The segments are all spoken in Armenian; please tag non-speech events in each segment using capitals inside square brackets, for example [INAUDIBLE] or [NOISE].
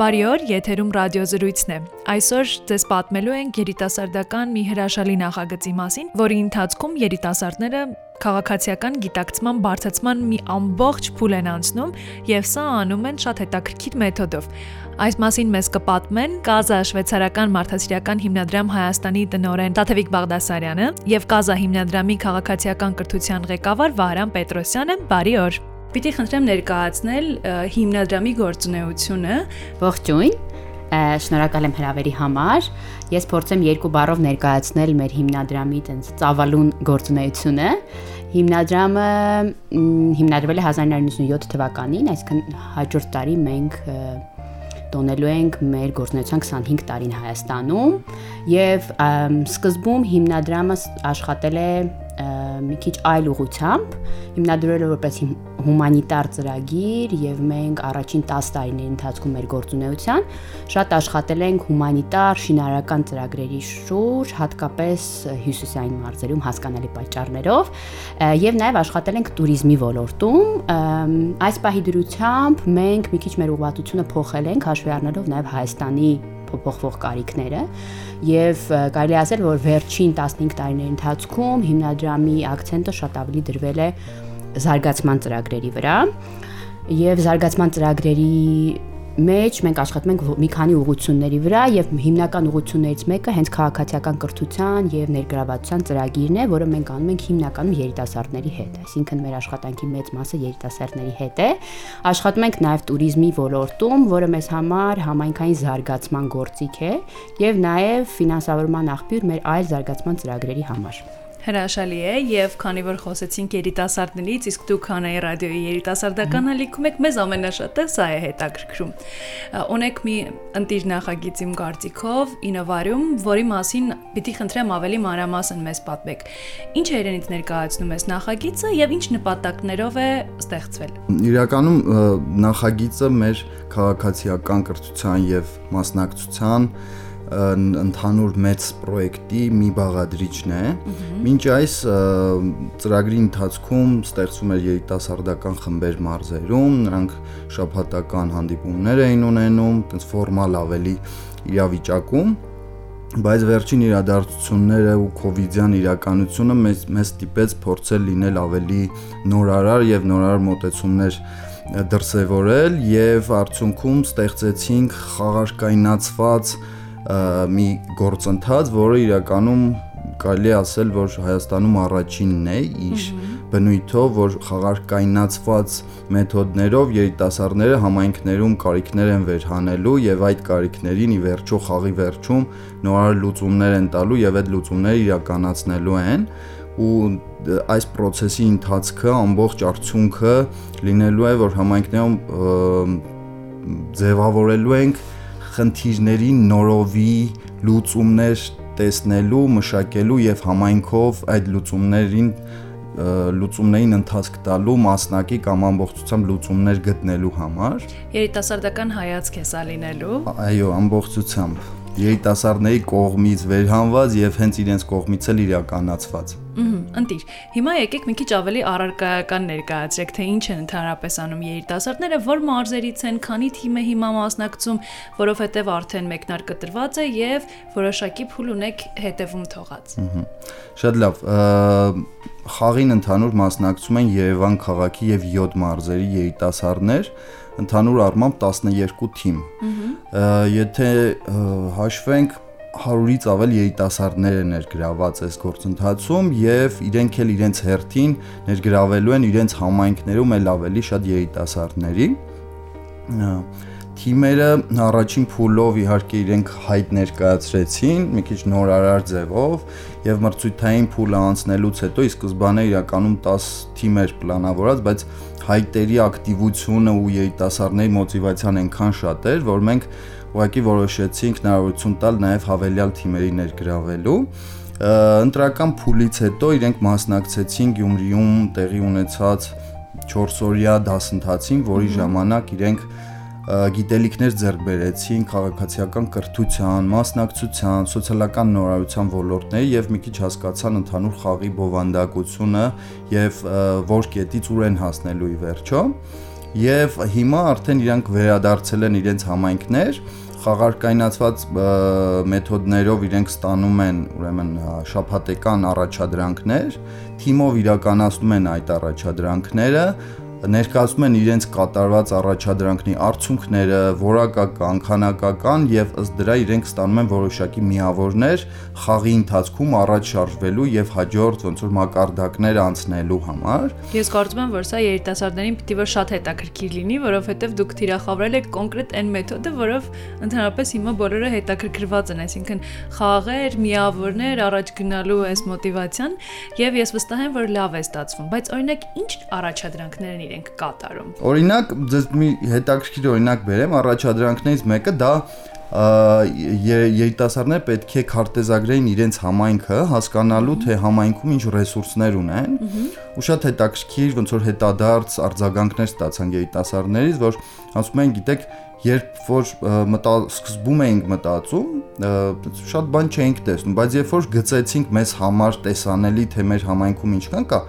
Բարի օր, եթերում ռադիոզրույցն է։ Այսօր ձեզ պատմելու ենք երիտասարդական մի հրաշալի նախագծի մասին, որի ընթացքում երիտասարդները քաղաքացիական գիտակցման բարձրացման մի ամբողջ փուլ են անցնում եւ սա անում են շատ հետաքրքիր մեթոդով։ Այս մասին մեզ կպատմեն Կազա շվեյցարական մարդասիրական հիմնադրամ Հայաստանի տնօրեն Տաթևիկ Բաղդասարյանը եւ Կազա հիմնադրամի քաղաքացիական կրթության ղեկավար Վահրամ Պետրոսյանը։ Բարի օր։ Պիտի խնդրեմ ներկայացնել հիմնադրամի գործունեությունը։ Ողջույն։ Շնորհակալ եմ հրավերի համար։ Ես փորձեմ երկու բառով ներկայացնել մեր հիմնադրամի տենց ծավալուն գործունեությունը։ Հիմնադրամը հիմնադրվել է 1997 թվականին, այսինքն հաջորդ տարի մենք տոնելու ենք մեր գործունեության 25 տարին Հայաստանում եւ սկզբում հիմնադրամը աշխատել է մի քիչ այլ ուղությամբ, հիմնադրվել է որպես հումանիտար ծրագիր եւ մենք առաջին 10 տարիների ընթացքում մեր գործունեության շատ աշխատել ենք հումանիտար շինարարական ծրագրերի շուրջ, հատկապես հյուսիսային մարզերում հասկանալի պատճառներով եւ նաեւ աշխատել ենք туриզմի ոլորտում։ Այս պահի դրությամբ մենք մի քիչ մեր ուղղվածությունը փոխել ենք հաշվի առնելով նաեւ Հայաստանի փոփոխվող կարիքները եւ կարելի ասել, որ վերջին 15 տարիների ընթացքում հիմնադրամի акցենտը շատ ավելի դրվել է զարգացման ծրագրերի վրա եւ զարգացման ծրագրերի մեջ մենք աշխատում ենք մի քանի ուղությունների վրա եւ հիմնական ուղություններից մեկը հենց քաղաքացիական կրթության եւ ներգրավվածության ծրագիրն է, որը մենք անում ենք հիմնականում երիտասարդների հետ։ Այսինքն մեր աշխատանքի մեծ մասը երիտասարդների հետ է։ Աշխատում ենք նաեւ туриզմի ոլորտում, որը մեզ համար համայնքային զարգացման գործիք է եւ նաեւ ֆինանսավորման աղբյուր մեր այլ զարգացման ծրագրերի համար հրաշալի է եւ քանի որ խոսեցինք երիտասարդներից, իսկ դուք Հանայի ռադիոյի երիտասարդական ալիքում եք, մեզ ամենաշատը սա է հետաքրքրում։ Ունեք մի ընտիր նախագիծ իմ կարծիքով Innovarium, որի մասին պիտի խնդրեմ ավելի մանրամասն մեզ պատմեք։ Ինչ է իրենից ներկայացնում ես նախագիծը եւ ինչ նպատակներով է ստեղծվել։ Իրականում նախագիծը մեր քաղաքացիական կրթության եւ մասնակցության ընդհանուր մեծ պրոյեկտի մի բաղադրիչն է։ Մինչ այս ծրագրի ընթացքում ստեղծվում էր երիտասարդական խմբեր մարզերում, նրանք շաբաթական հանդիպումներ էին ունենում, այնպես ֆորմալ ավելի իրավիճակում, բայց վերջին իրադարձությունները ու կոവിഡ്յան իրականությունը մեզ մեզ ստիպեց փորձել լինել ավելի նորարար եւ նորարար մոտեցումներ դրսևորել եւ արդյունքում ստեղծեցինք խաղարկայնացված մի գործընթաց, որը իրականում կարելի ասել, որ Հայաստանում առաջինն է իր բնույթով, որ խաղարկայնացված մեթոդներով երիտասարդները համայնքներում կարիքներ են վերհանելու եւ այդ կարիքներին ի վերջո խաղի վերջում նորար լուծումներ են տալու եւ այդ լուծումները իրականացնելու են ու այս process-ի ընթացքը ամբողջ արդյունքը լինելու է, որ համայնքներում ձևավորելու ենք խնդիրների նորովի լուծումներ տեսնելու, մշակելու եւ համայնքով այդ լուծումներին լուծումներին ընթացք տալու մասնակի կամ ամբողջությամբ լուծումներ գտնելու համար երիտասարդական հայացք է սա լինելու այո ամբողջությամբ երիտասարդների կողմից վերհանված եւ հենց իրենց կողմից էլ իրականացված։ ընտիր։ Հիմա եկեք մի քիչ ավելի առարկայական ներկայացրեք, թե ինչ են ընդհանրապես անում երիտասարդները, որ մարզերից են, քանի թիմ է հիմա մասնակցում, որովհետեւ արդեն մեկնարկտրված է եւ որոշակի փուլ ունեք հետևում թողած։ Շատ լավ։ Խաղին ընդհանուր մասնակցում են Երևան քաղաքի եւ 7 մարզերի երիտասարդներ ընդհանուր առմամբ 12 թիմ։ Եթե հաշվենք 100-ից ավել երիտասարդներ են ներգրաված այս գործընթացում եւ իրենք էլ իրենց հերթին ներգրավելու են իրենց համայնքներում էլ ավելի շատ երիտասարդների թիմերը առաջին փուլով իհարկե իրենք հայտ ներկայացրեցին մի քիչ նորարար ձևով եւ մրցույթային փուլը անցնելուց հետո ի սկզբանե իրականում 10 թիմեր պլանավորած, բայց հայտերի ակտիվությունը ու երիտասարդների մոտիվացիան այնքան շատ էր, որ մենք ուղղակի որոշեցինք հնարավորություն տալ նաև հավելյալ թիմերի ներգրավելու ընտրական փուլից հետո իրենք մասնակցեցին Գյումրիում տեղի ունեցած 4-օրյա դասընթացին, որի ժամանակ իրենք գիտելիքներ ձեռք բերեցին քաղաքացիական կրթության, մասնակցության, սոցիալական նորարարության ոլորտների եւ մի քիչ հասկացան ընդհանուր խաղի բովանդակությունը եւ որ կետից ուր են հասնելու ի վերջո եւ հիմա արդեն իրանք վերադարձել են իրենց համայնքներ խաղարկայնացված մեթոդներով իրենք ստանում են ուրեմն շփաթեկան առաջադրանքներ, թիմով իրականացնում են այդ առաջադրանքները, ներկայացնում են իրենց կատարված առաջադրանքների արդյունքները, որակական, քանակական եւ ըստ դրա իրենք ստանում են որոշակի միավորներ խաղի ընթացքում առաջ շարժվելու եւ հաջորդ ոնց որ մակարդակներ անցնելու համար։ Ես կարծում եմ, որ սա երիտասարդներին պիտի որ շատ հետաքրքիր լինի, որովհետեւ դուք թիրախավորել եք կոնկրետ այն մեթոդը, որով ընդհանրապես հիմա բոլորը հետաքրքրված են, այսինքն խաղեր, միավորներ, առաջ գնալու այս մոտիվացիան եւ ես վստահ եմ, որ լավ է ստացվում, բայց օրինակ ինչ առաջադրանքներ են իրենք կատարում։ Օրինակ, ձեզ մի հետաքրքիր օրինակ բերեմ, առաջադրանքներից մեկը դա երիտասարդները պետք է քարտեզագրեին իրենց համայնքը, հասկանալու թե համայնքում ինչ ռեսուրսներ ունեն։ Ու շատ հետաքրքիր ոնց որ հետադարձ արձագանքներ ստացան երիտասարդներից, որ ասում են, գիտեք, երբ որ մտա սկզբում էինք մտածում, շատ բան չէինք տեսնում, բայց երբ որ գծեցինք մեզ համար տեսանելի թե մեր համայնքում ինչքան կա,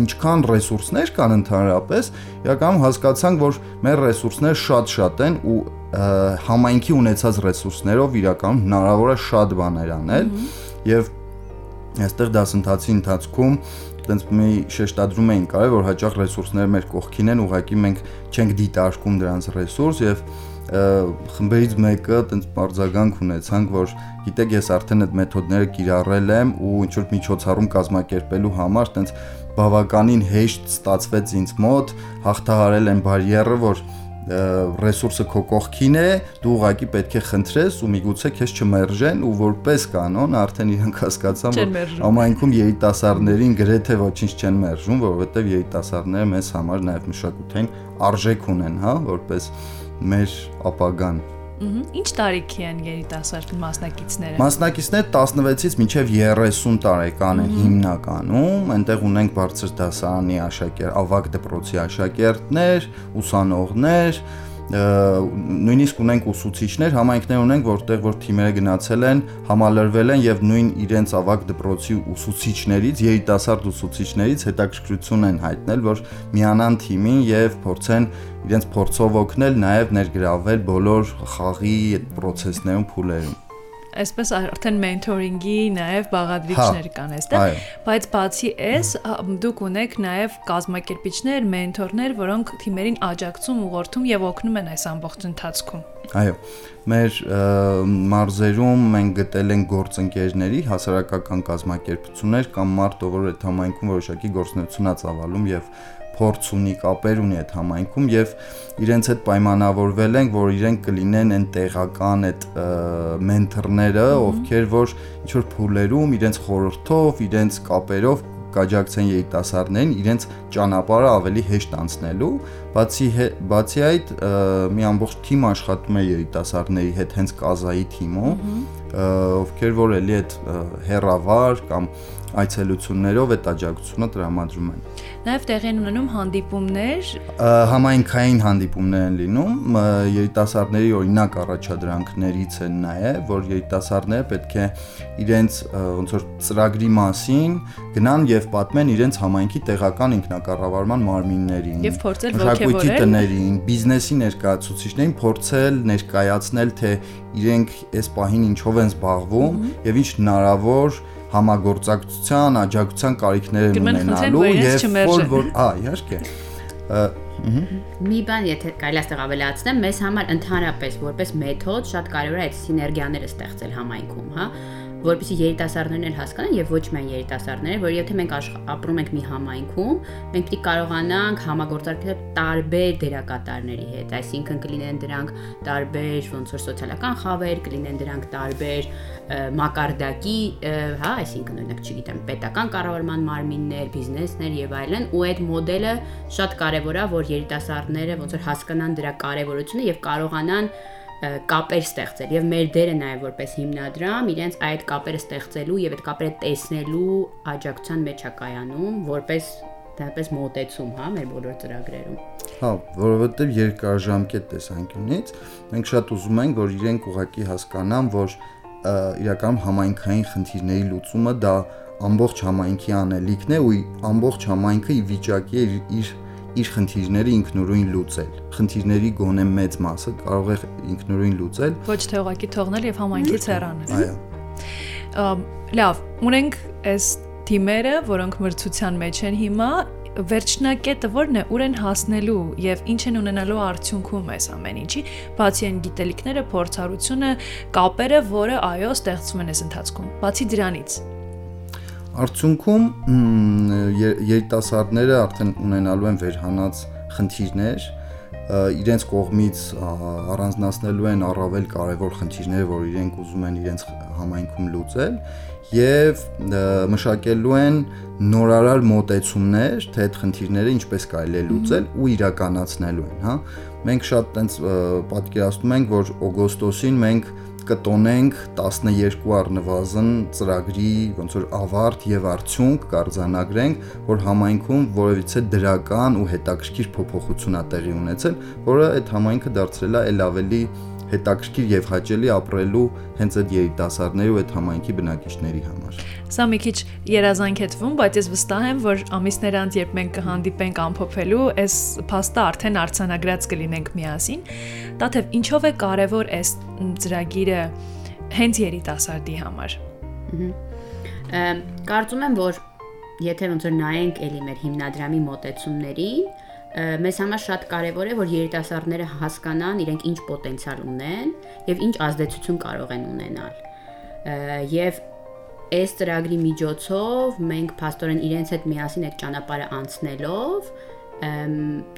ինչքան ռեսուրսներ կան ընդհանրապես, իրականում հասկացանք, որ մեր ռեսուրսները շատ-շատ են ու համայնքի ունեցած ռեսուրսներով իրականում հնարավոր է շատ բաներ անել եւ այստեղ դասընթացի ընթացքում տենց մի շեշտադրում էին կարել, որ հաճախ ռեսուրսները մեր կողքին են, ուղղակի մենք չենք դիտարկում դրանց ռեսուրս եւ խմբերից մեկը տենց բարձագանք ունեցանք, որ գիտեք, ես արդեն այդ մեթոդները կիրառել եմ ու ինչ որ միջոցառում կազմակերպելու համար տենց բավականին հեշտ ստացվեց ինձ մոտ, հաղթահարել եմ բարիերը, որ ռեսուրսը քո կողքին է, դու ուղակի պետք է խնդրես ու միգուցե քեզ չմերժեն ու որպես կանոն արդեն իրենք հասկացան, որ ամայնքում երիտասարդներին գրեթե ոչինչ չեն մերժում, որովհետև երիտասարդները մեզ համար նաև մշակութային արժեք ունեն, հա, որպես մեր ապագան Ինչ տարիքի են երիտասարդ մասնակիցները։ Մասնակիցները 16-ից մինչև 30 տարեկան են հիմնականում, այնտեղ ունենք բարձր դասարանի աշակերտ, ավագ դպրոցի աշակերտներ, ուսանողներ, նույնիսկ ունենք ուսուցիչներ, համայնքներ ունենք, որտեղ որ թիմերը գնացել են, համալրվել են եւ նույն իրենց ավակ դպրոցի ուսուցիչներից, երիտասարդ ուսուցիչներից հետաքրքրություն են հայտնել, որ միանան թիմին եւ փորձեն իրենց փորձով օգնել, նաեւ ներգրավել բոլոր խաղի այդ process-ներում, փուլերում այսպես արդեն մենթորինգի նաև բաղադրիչներ կան այստեղ, բայց բացի այս դուք ունեք նաև կազմակերպիչներ, մենթորներ, որոնք թիմերին աջակցում, ուղղորդում եւ օգնում են այս ամբողջ ընթացքում։ Այո, մեր մարզերում մենք գտել ենք գործընկերների հասարակական կազմակերպություններ կամ մարդ, ով այդ համայնքում որոշակի գործունեություն է ծավալում եւ փորձ ունի, կապեր ունի այդ համայնքում եւ իրենց հետ պայմանավորվել ենք, որ իրենք կլինեն այն տեղական այդ մենթորները, ովքեր որ ինչ որ փուլերում իրենց խորհրդով, իրենց կապերով կաջակցեն երիտասարդներին իրենց ճանապարհը ավելի հեշտ անցնելու, բացի բացի այդ մի ամբողջ թիմ աշխատում է երիտասարդների հետ հենց կազայի թիմով, ովքեր որ էլի այդ հերավար կամ այցելություններով այդ աջակցությունը տրամադրում են։ Նաև տեղի են ունենում հանդիպումներ, համայնքային հանդիպումներ են լինում, երիտասարդների օրինակ առաջադրանքներից են նաև, որ երիտասարդները պետք է իրենց ոնց որ ծրագրի մասին գնան եւ պատմեն իրենց համայնքի տեղական ինքնակառավարման մարմիններին, եւ փորձել ողջևորել տներին, բիզնեսի ներկայացուցիչներին փորձել ներկայացնել, թե իրենք այս պահին ինչով են զբաղվում եւ ինչ հնարավոր համագործակցության, աջակցության կարիքներ են ունենալու եւ որ որ, հա, իհարկե Մի բան, եթե կարելի է ավելացնեմ, մեզ համար ընդհանրապես որպես մեթոդ շատ կարևոր է այդ սիներգիաները ստեղծել համայնքում, հա որպեսզի երիտասարդներն էլ հասկանան եւ ոչ միայն երիտասարդները, որ եթե մենք ապրում ենք մի համայնքում, մենք պիտի կարողանանք համագործակցել տարբեր դերակատարների հետ, այսինքն կլինեն դրանք տարբեր ոնց որ սոցիալական խավեր, կլինեն դրանք տարբեր մակարդակի, հա, այսինքն օրինակ, չգիտեմ, պետական կառավարման մարմիններ, բիզնեսներ եւ այլն, ու այդ մոդելը շատ կարեւոր է, որ երիտասարդները ոնց որ հասկանան դրա կարեւորությունը եւ կարողանան կապեր ստեղծել եւ մեր դերը նաեւ որպես հիմնադրամ իրենց այդ կապերը ստեղծելու եւ այդ կապերը տեսնելու աջակցության մեջ է կայանում որպես դեպս մոտեցում, հա, մեր բոլոր ծրագրերում։ Հա, որովհետեւ երկարաժամկետ տեսանկյունից մենք շատ ուզում ենք, որ իրենք ուղակի հասկանան, որ իրականում համայնքային խնդիրների լուծումը դա ամբողջ համայնքի անելիքն է ու ամբողջ համայնքը ի վիճակի է իր, իր իր խնդիրները ինքնուրույն լուծել։ Խնդիրների գոնե մեծ մասը կարող է ինքնուրույն լուծել։ Ոչ թե ուղակի թողնել եւ համայնքից հեռանել։ Այո։ Լավ, ունենք այս թիմերը, որոնք մրցության մեջ են հիմա, վերջնակետը ո՞րն է, ուր են հասնելու եւ ինչ են ունենալու արդյունքում այս ամեն ինչի, բացի այն գիտելիքները, փորձառությունը, կապերը, որը այո, ստեղծվում են այս ընթացքում։ Բացի դրանից, Արդյունքում երիտասարդները արդեն ունենալու են վերհանած խնդիրներ, իրենց կողմից առանձնացնելու են առավել կարևոր խնդիրները, որ իրենք ուզում են իրենց համայնքում լուծել եւ մշակելու են նորարար մոտեցումներ, թե այդ խնդիրները ինչպես կարելի է լուծել ու իրականացնելու են, հա։ Մենք շատ տենց պատկերացնում ենք, որ օգոստոսին մենք կտոնենք 12 առնվազն ծրագրի ոնց որ ավարտ եւ արդյունք կարձանագրենք, որ համայնքում որևիցե դրական ու հետաքրքիր փոփոխություն ա տեղի ունեցել, որը այդ համայնքը դարձրել է ել ավելի հետաքրքիր եւ հաճելի ապրելու հենց այդ երիտասարդների ու այդ համայնքի բնակիչների համար։ Սա մի քիչ երազանք է թվում, բայց ես վստահ եմ, որ ամիսներ անց երբ մենք կհանդիպենք ամփոփելու, այս փաստը արդեն արցանագրած կլինենք միասին։ Տաթև ինչով է կարևոր այս ծրագիրը հենց երիտասարդի համար։ Կարծում եմ, որ եթե ոնց որ նայենք էլի մեր հիմնադրամի մոտեցումներին, մեզ համար շատ կարևոր է, որ երիտասարդները հասկանան իրենք ինչ պոտենցիալ ունեն եւ ինչ ազդեցություն կարող են ունենալ։ Եվ այս ծրագրի միջոցով մենք փաստորեն իրենց հետ միասին այդ ճանապարհը անցնելով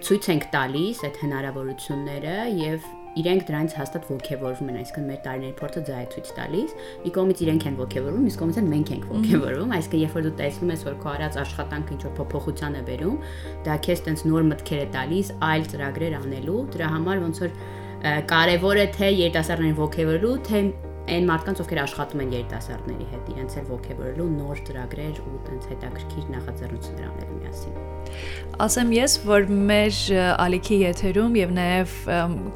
ցույց ենք տալիս այդ հնարավորությունները եւ իրենք դրանից հաստատ ողջևորվում են, այսինքն մեր տարիների փորձը դա է ցույց տալիս։ Մի կողմից իրենք են ողջևորվում, մյուս կողմից են մենք ենք ողջևորվում, այսինքն երբ որ դու տեսնում ես, որ քո արած աշխատանքը ինչ որ փոփոխության է բերում, դա քեզ տենց նոր մտքեր է տալիս այլ ծրագրեր անելու, դրա համար ոնց որ կարևոր է թե երիտասարդներին ողջևորելու, թե այն մարդկանց, ովքեր աշխատում են երիտասարդների հետ, իրենց էլ ողջևորելու նոր ծրագրեր ու տենց հետաքրքիր նախաձեռնություններ անելու միասին։ Ասեմ ես, որ մեր ալիքի եթերում եւ նաեւ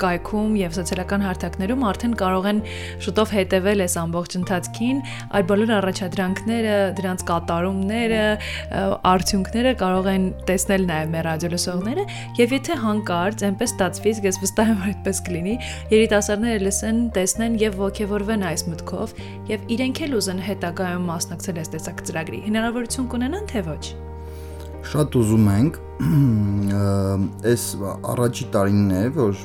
կայքում եւ սոցիալական հարթակներում արդեն կարող են շուտով հետեւել այս ամբողջ ընթացքին, այդ բոլոր առաջադրանքները, դրանց կատարումները, արդյունքները կարող են տեսնել նաեւ մեր ռադիոլսողները եւ եթե հանկարծ այնպես ստացվի, ես վստահ եմ այդպես կլինի, երիտասարդները լսեն, տեսնեն եւ ողջևորվեն այս մտքով եւ իրենք էլ ուզեն հետագայում մասնակցել այս տեսակ ծրագրի։ Հնարավորություն կունենան թե ոչ շատ ուզում ենք այս առաջի տարին է որ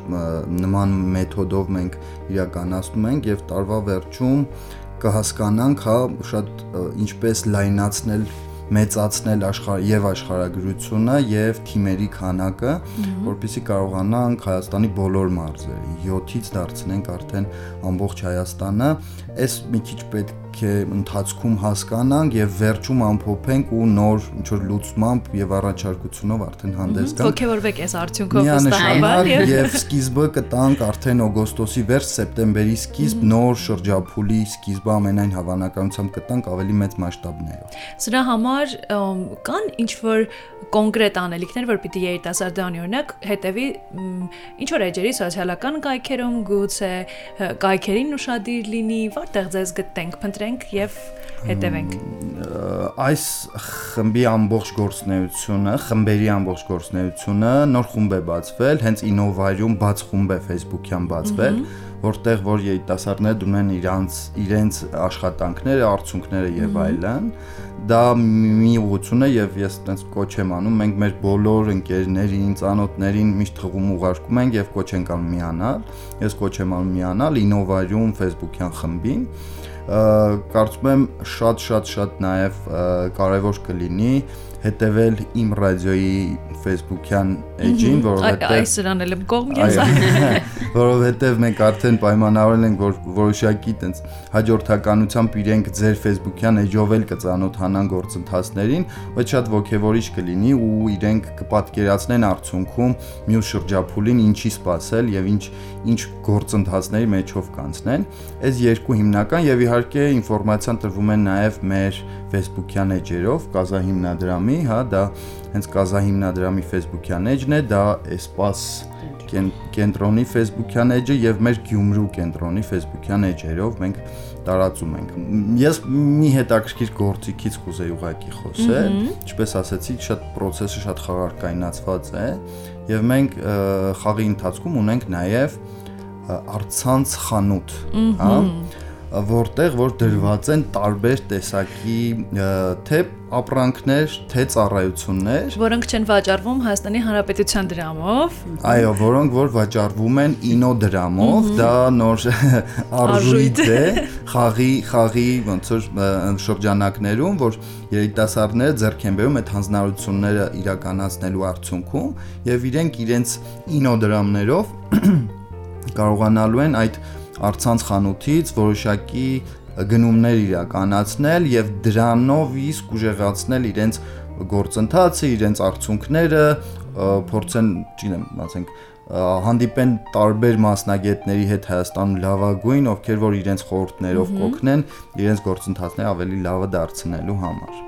նման մեթոդով մենք իրականացնում ենք եւ տարվա վերջում կհասկանանք հա շատ ինչպես լայնացնել մեծացնել աշխարհ եւ աշխարհագրությունը եւ թիմերի քանակը, որpիսի կարողանանք Հայաստանի բոլոր մարզերը 7-ից դարձնենք արդեն ամբողջ Հայաստանը, այս մի քիչ պետք է ընթացքում հասկանանք եւ վերջում ամփոփենք ու նոր ինչ որ լուծմամբ եւ առաջարկությունով արդեն հանդես գանք։ Ոգևորվեք այս արդյունքով վստահաբար եւ սկիզբը կտանք արդեն օգոստոսի վերջ, սեպտեմբերի սկիզբ նոր շրջափուլի սկիզբը ամենայն հավանականությամբ կտանք ավելի մեծ մասշտաբներով։ Սրա համար կան ինչ որ կոնկրետ անելիքներ, որ պիտի երիտասարդը անի օրինակ հետևի ինչ որ էջերի սոցիալական կայքերում գուցե կայքերին ուշադիր լինի, որտեղ ձեզ գտնենք, փնտրենք գտնենք եւ հետևենք։ Այս խմբի ամբողջ գործնեությունը, խմբերի ամբողջ գործնեությունը նոր խումբ է բացվել, հենց Innovarium բաց խումբ է Facebook-յան բացվել, որտեղ որ երիտասարդները դնում են իրանց իրենց աշխատանքները, արդյունքները եւ այլն դա մի ուղղություն է եւ ես այտենց կոչ եմ անում մենք մեր բոլոր ընկերներին, ծանոթներին միշտ խղում ուղարկում ենք եւ կոչ ենք անում միանալ ես կոչ եմ անում միանալ Innovarium Facebook-յան խմբին կարծում եմ շատ-շատ-շատ նաև կարևոր կլինի հետևել իմ ռադիոյի Facebook-յան էջին, որովհետև այս սրան էլ եմ կողմ ես։ [LAUGHS] Որովհետև մենք արդեն պայմանավորել ենք, որ որոշակի տենց հաջորդականությամբ իրենք ձեր Facebook-յան էջով էլ կծանոթանան գործընթացներին, բայց շատ ողջևորիչ կլինի ու իրենք կպատկերացնեն արդյունքում մյուս շրջափուլին ինչի սпасել եւ ինչ ինչ գործընթացների մեջով կանցնեն։ Այս երկու հիմնական եւ իհարկե ինֆորմացիան տրվում է նաեւ մեր Facebook-յան էջերով, կազա հիմնադրամի հա, դա հենց կազա հիմնադրամի Facebook-յան էջն է, դա Espas կենտրոնի Facebook-յան էջը եւ մեր Գյումրու կենտրոնի Facebook-յան էջերով մենք տարածում ենք։ Ես մի հետաքրքիր գործիքից կուզեի ուղակի խոսել, ինչպես ասացի, շատ process-ը շատ խաղարկայնացված է եւ մենք խաղի ընթացքում ունենք նաեւ արցանց խանութ, հա որտեղ որ դրված են տարբեր տեսակի թե ապրանքներ, թե ծառայություններ, որոնք չեն վաճառվում Հայաստանի Հանրապետության դրամով։ Այո, որոնք որ վաճառվում են ինո դրամով, դա նոր [LAUGHS] արժույթ է խաղի խաղի ոնց որ շրջանակներում, որ երիտասարդները ձեռք են բերում այդ հանձնարարությունները իրականացնելու արդյունքում եւ իրենք իրենց ինո դրամներով [CLEARS THROAT] կարողանալու են այդ արցանց խանութից որոշակի գնումներ իրականացնել եւ դրանով իսկ ուժեղացնել իրենց գործընթացը, իրենց արդյունքները, փորձեն, չգիտեմ, ասենք հանդիպեն տարբեր մասնագետների հետ Հայաստանում լավագույն, ովքեր որ իրենց խորհուրդներով կօգնեն իրենց գործընթացները ավելի լավը դարձնելու համար։